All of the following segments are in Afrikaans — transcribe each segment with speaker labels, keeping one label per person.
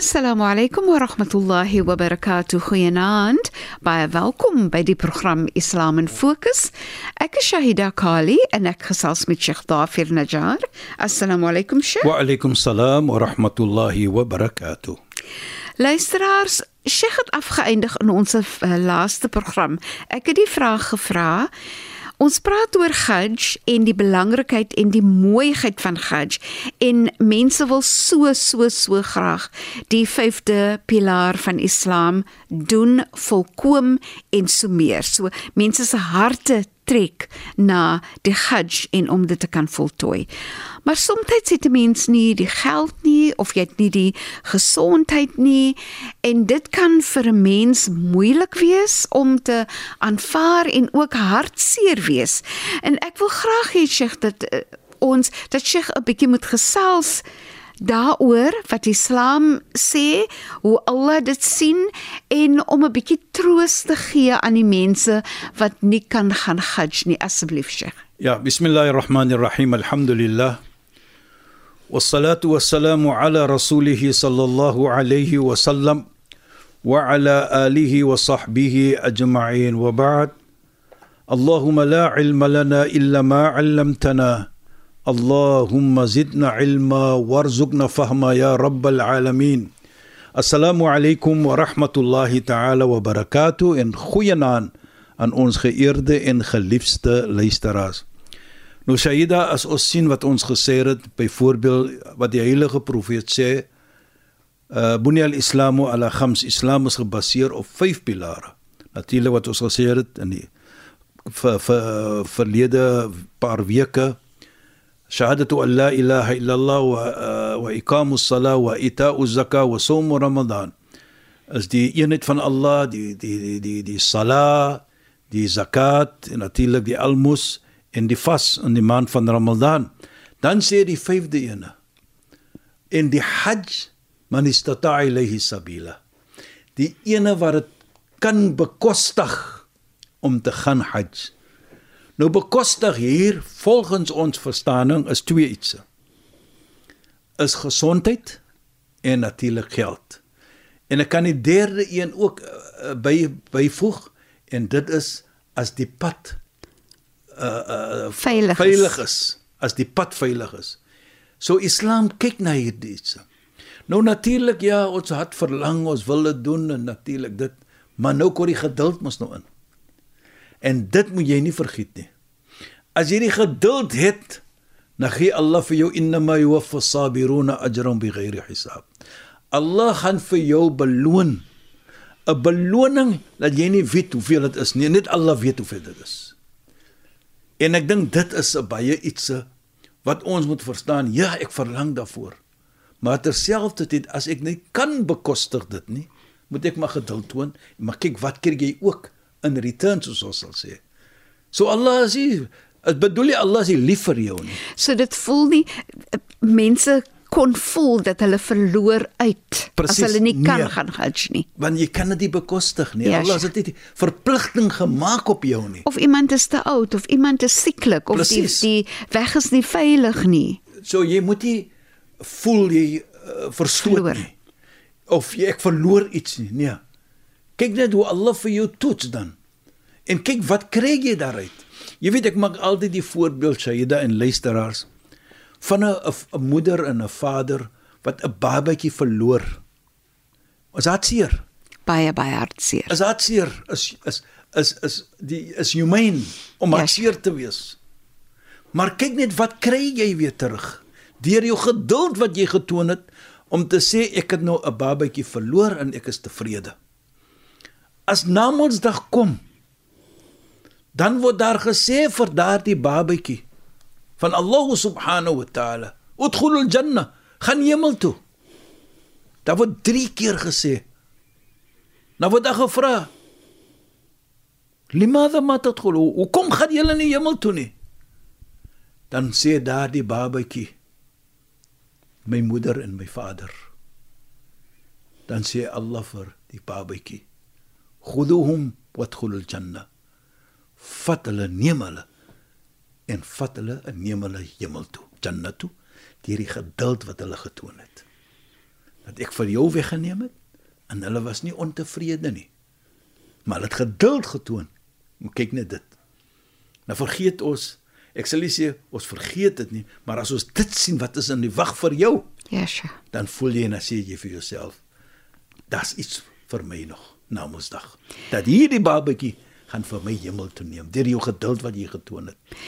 Speaker 1: Assalamu alaykum wa rahmatullahi wa barakatuh. Goeienaand. Baie welkom by die program Islam in Fokus. Ek is Shahida Kali en ek gesels met Sheikh Dafir Najjar. Assalamu alaykum Sheikh.
Speaker 2: Wa alaykum salaam wa rahmatullahi wa barakatuh.
Speaker 1: Luisteraars, Sheikh het afgeëindig in ons uh, laaste program. Ek het die vraag gevra Ons praat oor Hajj en die belangrikheid en die mooiheid van Hajj en mense wil so so so graag die vyfde pilaar van Islam doen volkom en so meer. So mense se harte trek na die Hajj en om dit te kan voltooi. Maar soms het 'n mens nie die geld nie of jy het nie die gesondheid nie en dit kan vir 'n mens moeilik wees om te aanvaar en ook hartseer wees. En ek wil graag hê Sheikh dat uh, ons dat Sheikh 'n bietjie moet gesels daaroor wat Islam sê, hoe Allah dit sien en om 'n bietjie troos te gee aan die mense wat nie kan gaan Hajj nie asseblief Sheikh.
Speaker 2: Ja, bismillahirrahmanirrahim. Alhamdulillah. والصلاة والسلام على رسوله صلى الله عليه وسلم وعلى آله وصحبه أجمعين وبعد اللهم لا علم لنا إلا ما علمتنا اللهم زدنا علما وارزقنا فهما يا رب العالمين السلام عليكم ورحمة الله تعالى وبركاته إن خوينان aan ons geëerde en geliefde luisteraars. Nou Shaida as ons sien wat ons gesê het byvoorbeeld wat die heilige profeet sê uh bunya al-islamu ala khams islam is gebaseer op vyf pilare. Natuurlik wat ons gesê het in die ver, ver, verlede paar weke Allah wa uh, wa iqamu as-salah wa ita'u az-zakah wa sawm ramadan. As die eenheid van Allah, die die die die die salah, die zakat en natuurlik die almos en die vas in die maand van Ramadan. Dan sê die vyfde ene. En die Hajj man istata'a ilayhi sabila. Die ene wat dit kan bekostig om te gaan Hajj. Nou bekostig hier volgens ons verstaaning is twee iets. Is gesondheid en natuurlik geld. En ek kan die derde een ook uh, by byvoeg en dit is as die pad uh uh
Speaker 1: veilig,
Speaker 2: veilig is as die pad veilig is. So Islam kyk na hierdie iets. Nou natuurlik ja, ons het verlang, ons wil dit doen en natuurlik dit, maar nou kom die geduld mos nou in. En dit moet jy nie vergiet nie. As jy die geduld het, dan gee Allah vir jou innama yuwaffas sabiruna ajran bighairi hisab. Allah gaan vir jou beloon 'n beloning dat jy nie weet hoeveel dit is nie, net Allah weet hoeveel dit is. En ek dink dit is 'n baie iets wat ons moet verstaan. Ja, ek verlang daarvoor. Maar terselfdertyd as ek nie kan bekostig dit nie, moet ek maar geduld toon. Maar kyk wat kry jy ook in return soos ons sal sê. So Allah is nie, dit bedoel jy Allah is nie lief vir jou nie.
Speaker 1: So dit voel nie mense kon voel dat hulle verloor uit
Speaker 2: Precies,
Speaker 1: as hulle nie kan
Speaker 2: nee.
Speaker 1: gaan Hajj nie.
Speaker 2: Want jy kan dit nie bekostig nie.
Speaker 1: Ja,
Speaker 2: Allah het dit nie verpligting gemaak op jou nie.
Speaker 1: Of iemand is te oud of iemand is sieklik of die
Speaker 2: Precies.
Speaker 1: die weg is nie veilig nie.
Speaker 2: So jy moet nie voel jy uh, verstoot
Speaker 1: Verloor.
Speaker 2: nie. Of jy ek verloor iets nie. Nee. Kyk net hoe Allah vir jou toets dan. En kyk wat kry jy daaruit? Jy weet ek maak altyd die voorbeeld Shaida en luisteraars van 'n moeder en 'n vader wat 'n babatjie verloor. Is dit seer?
Speaker 1: Baie baie hartseer.
Speaker 2: Is dit seer? Is is is is die is humane om
Speaker 1: Ja.
Speaker 2: hartseer te wees. Maar kyk net wat kry jy weer terug? Deur jou geduld wat jy getoon het om te sê ek het nou 'n babatjie verloor en ek is tevrede. As Namedsdag kom, dan word daar gesê vir daardie babatjie van Allah subhanahu wa ta'ala, "Udkhulul jannah, gaan hemel toe." Daar word 3 keer gesê. Nou word daar gevra, "Limada ma tadkhulu? Hoekom gaan julle nie hemel toe nie?" Dan sê daardie babatjie, "My moeder en my vader." Dan sê Allah vir die babatjie, "Khuduhum wadkhulul jannah." vat hulle neem hulle en vat hulle en neem hulle hemel toe jannah toe deur die geduld wat hulle getoon het. Dat ek vir jou weggeneem het en hulle was nie ontevrede nie. Maar hulle het geduld getoon. Moet kyk net dit. Nou vergeet ons ek sal nie sê ons vergeet dit nie maar as ons dit sien wat is in die wag vir jou?
Speaker 1: Ja, sure.
Speaker 2: dan voel jy en dan sê jy vir jouself das iets vir my nog na Woensdag dat hierdie babatjie gaan vir my hemel toe neem deur jou geduld wat jy getoon het.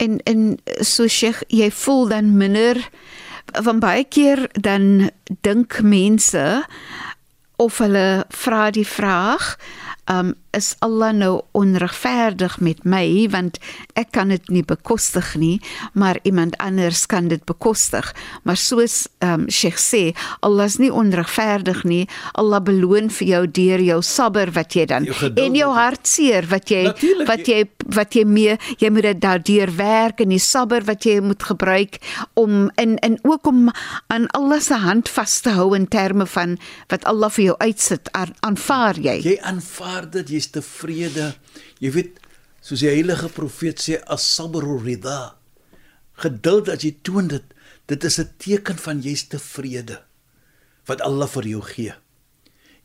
Speaker 1: En en so Sheikh, jy voel dan minder van baie keer dan dink mense of hulle vra die vraag um, is Allah nou onregverdig met my? Want ek kan dit nie bekostig nie maar iemand anders kan dit bekostig. Maar soos um, Sheikh sê Allah is nie onregverdig nie. Allah beloon vir jou deur jou sabber wat jy dan
Speaker 2: Jou geduld
Speaker 1: en jou hartseer wat jy
Speaker 2: Natuurlijk,
Speaker 1: wat jy wat jy mee jy moet dit daardeur werk en die sabber wat jy moet gebruik om in en ook om aan Allah se hand vas te hou in terme van wat Allah vir jou uitsit. Aan- aanvaar jy?
Speaker 2: Jy aanvaar dit, jy's tevrede. Jy weet, soos die heilige profeet sê, as-sabru rida. Geduld as jy toon dit, dit is 'n teken van jy's tevrede wat Allah vir jou gee.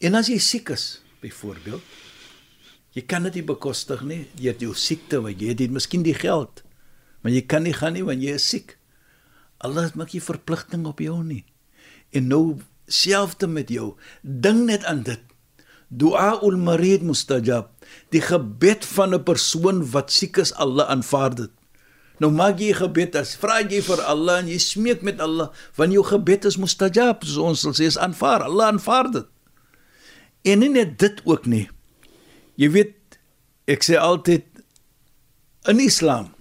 Speaker 2: En as jy siek is, byvoorbeeld, jy kan dit nie bekostig nie, het jou siekte, want jy het nie miskien die geld, maar jy kan nie gaan nie want jy is siek. Allah maak nie verpligting op jou nie. En nou selfde met jou, dink net aan dit. Dua ul marid mustajab. Die gebed van 'n persoon wat siek is, Allah aanvaar dit. Nou maak jy gebed as vra jy vir Allah en jy smeek met Allah, want jou gebed is mustajab, soos ons sal sê is aanvaar. Allah aanvaar dit. En nie net dit ook nie. Jy weet, ek sê altyd in Islam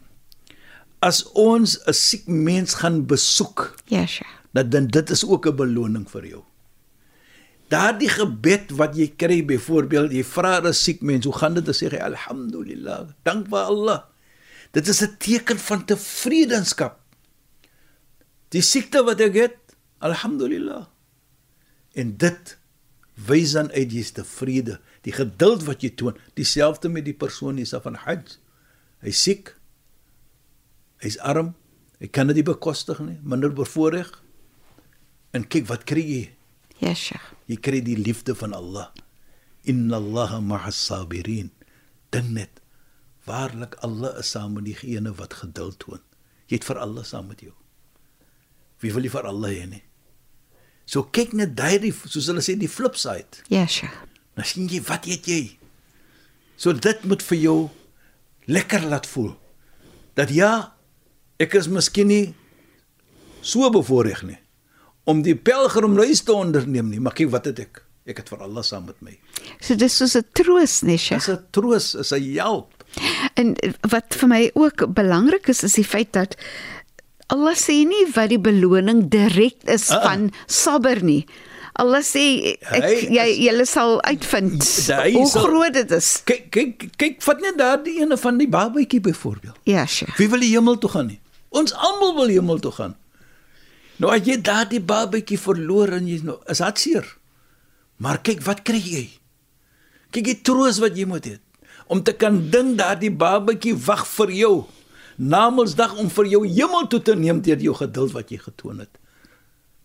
Speaker 2: as ons 'n siek mens gaan besoek,
Speaker 1: ja sure
Speaker 2: dat dan dit is ook 'n beloning vir jou. Daardie gebed wat jy kry byvoorbeeld, jy vra 'n siek mens, hoe gaan dit? Dan sê alhamdulillah, dank vir Allah. Dit is 'n teken van tevredenskap. Die siekte wat ek het, alhamdulillah. En dit wys dan uit jy's tevrede, die geduld wat jy toon, dieselfde met die persoon hiersa van Hajj. Hy siek. Hy's arm. Hy kan dit nie bekostig nie, minder bevoordeel. En kyk wat kry jy?
Speaker 1: ja sure
Speaker 2: Jy kry die liefde van Allah. Inna Allaha ma'as sabirin. Dink net waarlik Allah is saam met diegene wat geduld toon. Jy het vir Allah saam met jou. Wie wil jy vir Allah hê nie? So kyk net daai soos hulle sê die flip side.
Speaker 1: ja sure
Speaker 2: Dan sien jy wat het jy? So dit moet vir jou lekker laat voel. Dat ja, ek is miskien nie so bevoordeel nie om die pelgrimreis te onderneem nie, maar kyk wat het ek? Ek het vir Allah saam met my.
Speaker 1: so dis soos 'n troos nee
Speaker 2: Dis
Speaker 1: Sheikh
Speaker 2: 'n troos, is 'n help.
Speaker 1: En wat vir my ook belangrik is is die feit dat Allah sê nie wat die beloning direk is
Speaker 2: Ah.
Speaker 1: van sabber nie. Allah sê ek
Speaker 2: Hy
Speaker 1: jy
Speaker 2: is-
Speaker 1: julle sal uitvind
Speaker 2: Hy
Speaker 1: hoe
Speaker 2: sal-
Speaker 1: groot dit is.
Speaker 2: Kyk kyk kyk vat net daardie ene van die babatjie byvoorbeeld.
Speaker 1: Ja, sure.
Speaker 2: Wie wil die hemel toe gaan nie? Ons almal wil hemel toe gaan. Nou as jy daardie babatjie verloor en jy nou is hartseer. Maar kyk wat kry jy? Kyk die troos wat jy moet hê om te kan dink daardie babatjie wag vir jou. Namedsdag om vir jou hemel toe te neem deur jou geduld wat jy getoon het.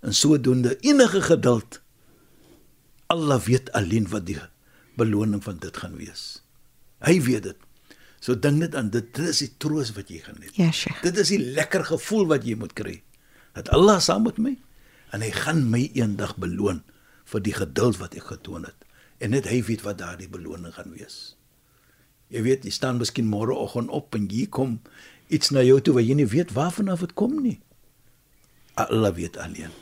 Speaker 2: En sodoende enige geduld. Allah weet alleen wat die beloning van dit gaan wees. Hy weet dit. So dink net aan dit, dit is die troos wat jy gaan hê.
Speaker 1: Ja, sure.
Speaker 2: Dit is die lekker gevoel wat jy moet kry. Dat Allah saam met my en hy gaan my eendag beloon vir die geduld wat ek getoon het. En net hy weet wat daardie beloning gaan wees. Jy weet, jy staan miskien môreoggend op en hier kom iets na jou toe wat jy nie weet waarvan af dit kom nie. Allah weet alleen.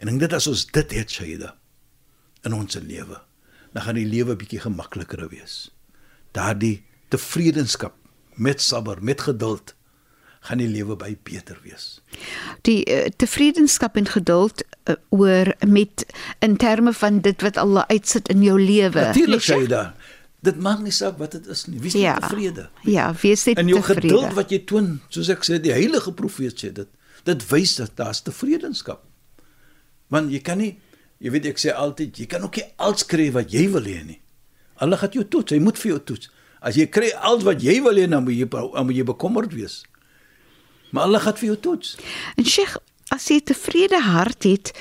Speaker 2: En ek dink as ons dit het Shaida in ons lewe, dan gaan die lewe bietjie gemakliker wees. Daardie tevredenskap met sabber, met geduld gaan die lewe baie beter wees.
Speaker 1: Die uh, tevredenskap en geduld uh, oor met in terme van dit wat Allah uitsit in jou lewe.
Speaker 2: Natuurlik
Speaker 1: Nee, Sheikh?
Speaker 2: Shaida. Dit maak nie saak wat dit is nie. Wees
Speaker 1: Ja.
Speaker 2: net tevrede.
Speaker 1: Ja, wees net
Speaker 2: En jou
Speaker 1: tevrede.
Speaker 2: geduld wat jy toon, soos ek sê, die heilige profeet sê dit. Dit wys dat daar's tevredenskap. Want jy kan nie, jy weet ek sê altyd, jy kan ook nie alles kry wat jy wil hê nie. Allah gaan jou toets, hy moet vir jou toets. As jy kry alles wat jy wil hê, dan moet jy dan moet jy bekommerd wees. Maar Allah gaan vir jou toets.
Speaker 1: En Sheikh, as jy 'n tevrede hart het,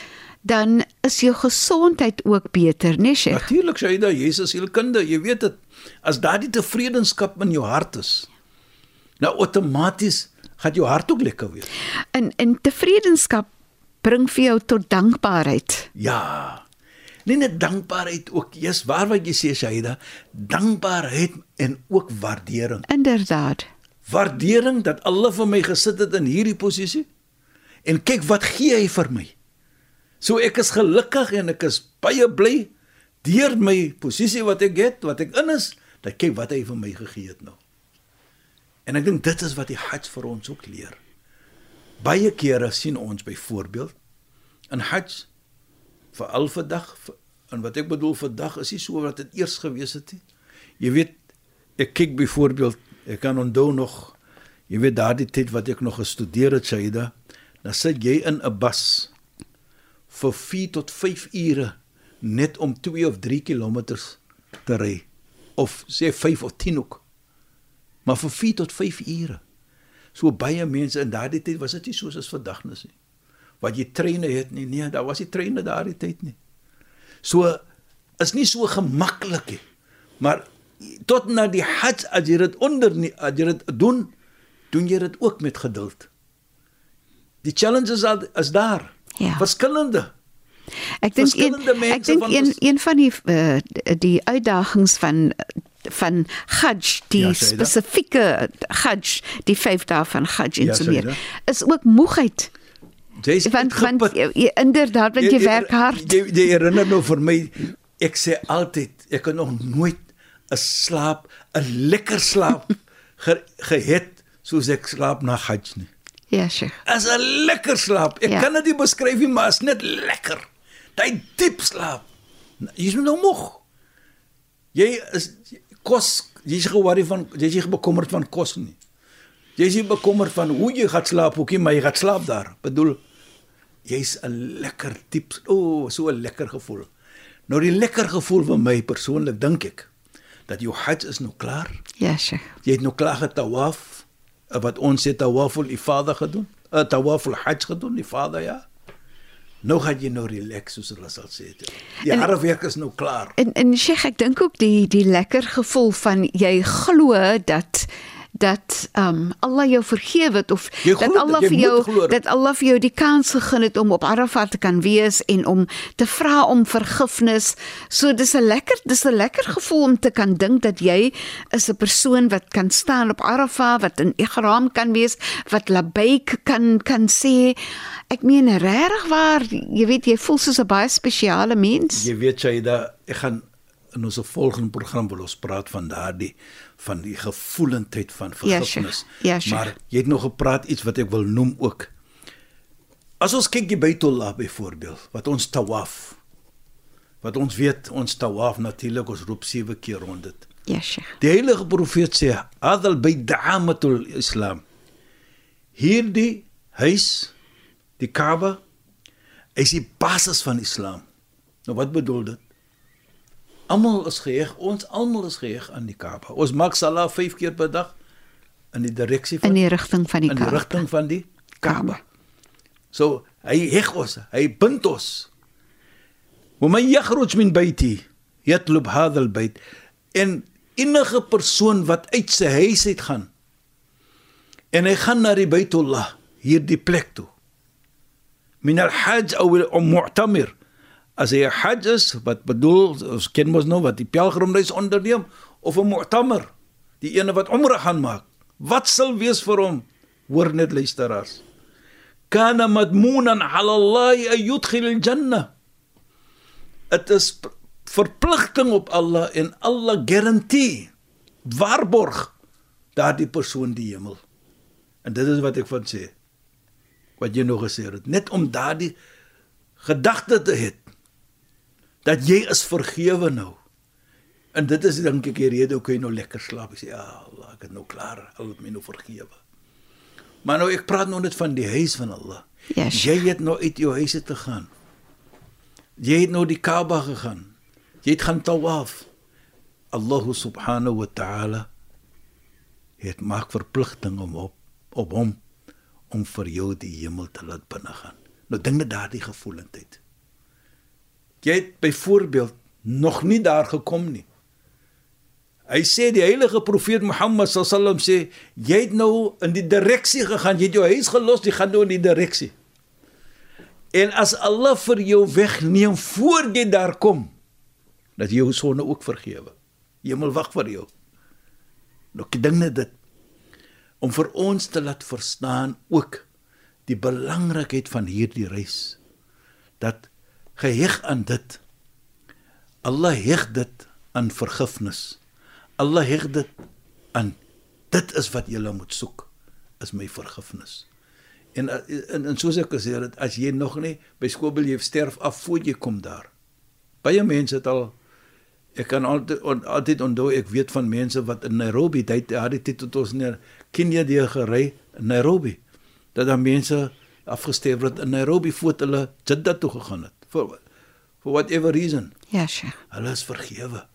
Speaker 1: dan is jou gesondheid ook beter, né, nee, Sheikh?
Speaker 2: Natuurlik dat Jesus sielkunde, jy weet dit. As daardie tevredenskap in jou hart is, nou outomaties gaan jou hart ook lekker wees.
Speaker 1: En en tevredenskap bring vir jou tot dankbaarheid.
Speaker 2: Ja. Nie net dankbaarheid ook, yes, waar wat jy sê Shaida, dankbaarheid en ook waardering.
Speaker 1: Inderdaad.
Speaker 2: Waardering dat Allah vir my gesit het in hierdie posisie. En kyk wat gee hy vir my. So ek is gelukkig en ek is baie bly deur my posisie wat ek het, wat ek in is, dat kyk wat hy vir my gegee het nou. En ek dink dit is wat die Hajj vir ons ook leer. Baie kere sien ons byvoorbeeld in Hajj vir al vandag en wat ek bedoel vandag is nie so wat dit eers gewees het nie. Jy weet ek kyk byvoorbeeld ek kan onthou nog jy weet daardie tyd wat ek nog gestudeer het Saida dan sit jy in 'n bus vir 4 tot 5 ure net om 2 of 3 kilometers te ry of sê 5 of 10 ook. Maar vir 4 tot 5 ure. So baie mense in daardie tyd was dit nie soos as vandag nie wat jy treine het nie nee daar was nie treine daardie tyd nie. So is nie so gemaklik nie. Maar tot na die hajj as jy dit onder nie as jy dit doen doen jy dit ook met geduld die challenges is, daar
Speaker 1: Ja.
Speaker 2: verskillende
Speaker 1: Ek dink een ek dink een een van die uh, die uitdagings van van Hajj, die
Speaker 2: Ja, jy
Speaker 1: spesifieke Hajj, die 5 dae van Hajj en
Speaker 2: Ja,
Speaker 1: so
Speaker 2: jy
Speaker 1: meer, is ook moegheid.
Speaker 2: jy's
Speaker 1: Want want jy, jy, inderdaad want jy werk hard.
Speaker 2: Jy, jy herinner nou vir my ek sê altyd ek het nog nooit 'n slaap 'n lekker slaap ge, gehet soos ek slaap na Hajj nie.
Speaker 1: Ja, Sheikh.
Speaker 2: As 'n lekker slaap. Ek
Speaker 1: Ja.
Speaker 2: ja. kan dit nie beskryf nie, maar is net lekker. Daai diep slaap. Jy's nou moeg. Jy is kos, jy's ge-worry van jy's nie bekommerd van kos nie. Jy's nie bekommerd van hoe jy gaan slaap, hoekie, maar jy gaan slaap daar. Bedoel jy's 'n lekker diep o, oh, so 'n lekker gevoel. Nou die lekker gevoel vir my persoonlik dink ek dat jou hajj is nou klaar.
Speaker 1: Ja, Sheikh.
Speaker 2: Jy het nou klaar getawaf eh, wat ons sê tawaful ifada gedoen. 'n Tawaful hajj gedoen, ifada ja. Nou gaan jy nou relax soos hulle sal sê. Die harde werk is nou klaar.
Speaker 1: En en Sheikh, ek dink ook die die lekker gevoel van jy glo dat dat um, Allah jou vergewe het of
Speaker 2: Jy
Speaker 1: dat
Speaker 2: glo
Speaker 1: Allah
Speaker 2: dit, jy
Speaker 1: vir jou
Speaker 2: moet glo dit.
Speaker 1: dat Allah vir jou die kans gegee het om op Arafat te kan wees en om te vra om vergifnis. So dis 'n lekker dis 'n lekker gevoel om te kan dink dat jy is 'n persoon wat kan staan op Arafat, wat in ihram kan wees, wat labbaik kan kan sê. Ek meen regtig waar, jy weet jy voel soos 'n baie spesiale mens.
Speaker 2: Jy weet Shaida, ek gaan in ons volgende program wil ons praat van daardie van die gevoelendheid van
Speaker 1: Ja,
Speaker 2: vergifnis.
Speaker 1: Sheikh. Ja, Sheikh.
Speaker 2: maar jy het nog gepraat iets wat ek wil noem ook. As ons kyk die Baitullah byvoorbeeld, wat ons tawaf. Wat ons weet, ons tawaf natuurlik ons roep 7 keer rond dit.
Speaker 1: Ja, Sheikh.
Speaker 2: Die heilige profeet sê, "Adal bayt da'amatul Islam." Hierdie huis, die Kaaba, is die basis van Islam. Nou wat bedoel dit? Almal is geheg, ons almal is geheg aan die Kaaba. Ons maak salat 5 keer per dag in die direksie van
Speaker 1: in die rigting van die
Speaker 2: in die
Speaker 1: Kaaba.
Speaker 2: rigting van die
Speaker 1: Kaaba.
Speaker 2: Kaaba. So hy heg ons, hy bind ons. ومن يخرج من بيتي يطلب هذا البيت en enige persoon wat uit sy huis uit gaan en hy gaan na die Baitullah hierdie plek toe min al-hajj of al-mu'tamir as hy 'n hajj is wat bedoel ons ken mos nou wat die pelgrimreis onderneem of 'n mu'tamir die ene wat umrah gaan maak wat sal wees vir hom hoor net luisteraars kana madmunan 'ala Allah ay yudkhil al-jannah. Dit is verpligting op Allah en Allah garantie waarborg daardie persoon die hemel. En dit is wat ek van sê. Wat jy nog gesê het, net om daardie gedagte te hê dat jy is vergewe nou. En dit is dink ek die rede hoekom jy nou lekker slaap. Jy sê ja, Allah, ek het nou klaar, al het my nou vergewe. Maar nou ek praat nou net van die huis van Allah.
Speaker 1: Yes.
Speaker 2: Jy het nou uit jou huis te gaan. Jy het nou die Kaaba gegaan. Jy het gaan tawaf. Allah subhanahu wa ta'ala het maak verpligting om op op hom om vir jou die hemel te laat binnegaan. Nou dink net daardie gevoelendheid. Jy het byvoorbeeld nog nie daar gekom nie. Hy sê die heilige profeet Mohammed sallam sê jy het nou in die direksie gegaan, jy het jou huis gelos, jy gaan nou in die direksie. En as Allah vir jou wegneem voor jy daar kom, dat jy jou sonde ook vergewe. Hemel wag vir jou. Nou dink net dit om vir ons te laat verstaan ook die belangrikheid van hierdie reis dat geheg aan dit. Allah heg dit aan vergifnis. Allah heg dit aan dit is wat jy moet soek is my vergifnis. En en, en soos ek gesê het as jy nog nie by skool wil jy sterf af voor jy kom daar. Baie mense het al ek kan altyd on, altyd onthou ek weet van mense wat in Nairobi ja die tyd tot ons neer Kenia die gery in Nairobi dat daar mense afgestorf het in Nairobi voordat hulle Jeddah toe gegaan het for for whatever reason.
Speaker 1: Ja, Sheikh.
Speaker 2: hulle is vergewe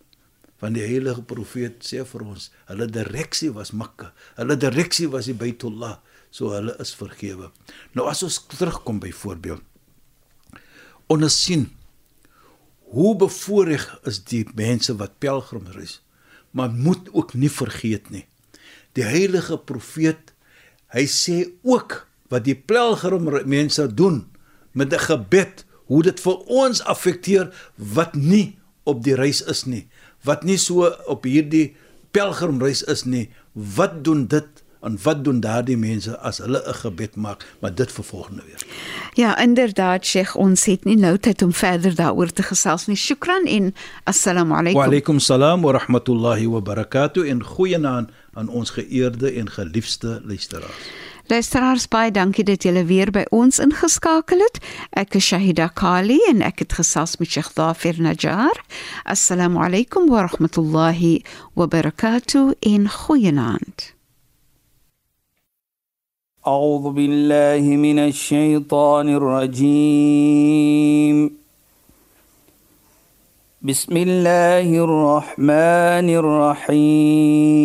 Speaker 2: want die heilige profeet sê vir ons hulle direksie was Mekka hulle direksie was die Baitullah so hulle is vergewe. Nou as ons terugkom byvoorbeeld ons sien hoe bevoorreg is die mense wat pelgrim reis maar moet ook nie vergeet nie. Die heilige profeet hy sê ook wat die pelgrim mense doen met 'n gebed hoe dit vir ons affekteer wat nie op die reis is nie wat nie so op hierdie pelgrimreis is nie wat doen dit en wat doen daardie mense as hulle 'n gebed maak maar dit vir volgende weer
Speaker 1: Ja, inderdaad, Sheikh, ons het nie nou tyd om verder daaroor te gesels nie. Shukran en assalamu alaykum.
Speaker 2: Wa alaykum salaam wa rahmatullahi wa barakatuh en goeienaand aan ons geëerde en geliefde luisteraars.
Speaker 1: Luisteraars, baie dankie dat julle weer by ons ingeskakel het. Ek is Shahida Kali en ek het gesels met Sheikh Dafir Najjar. Assalamu alaykum wa rahmatullahi wa barakatuh en goeienaand.
Speaker 3: أعوذ بالله من الشيطان الرجيم بسم الله الرحمن الرحيم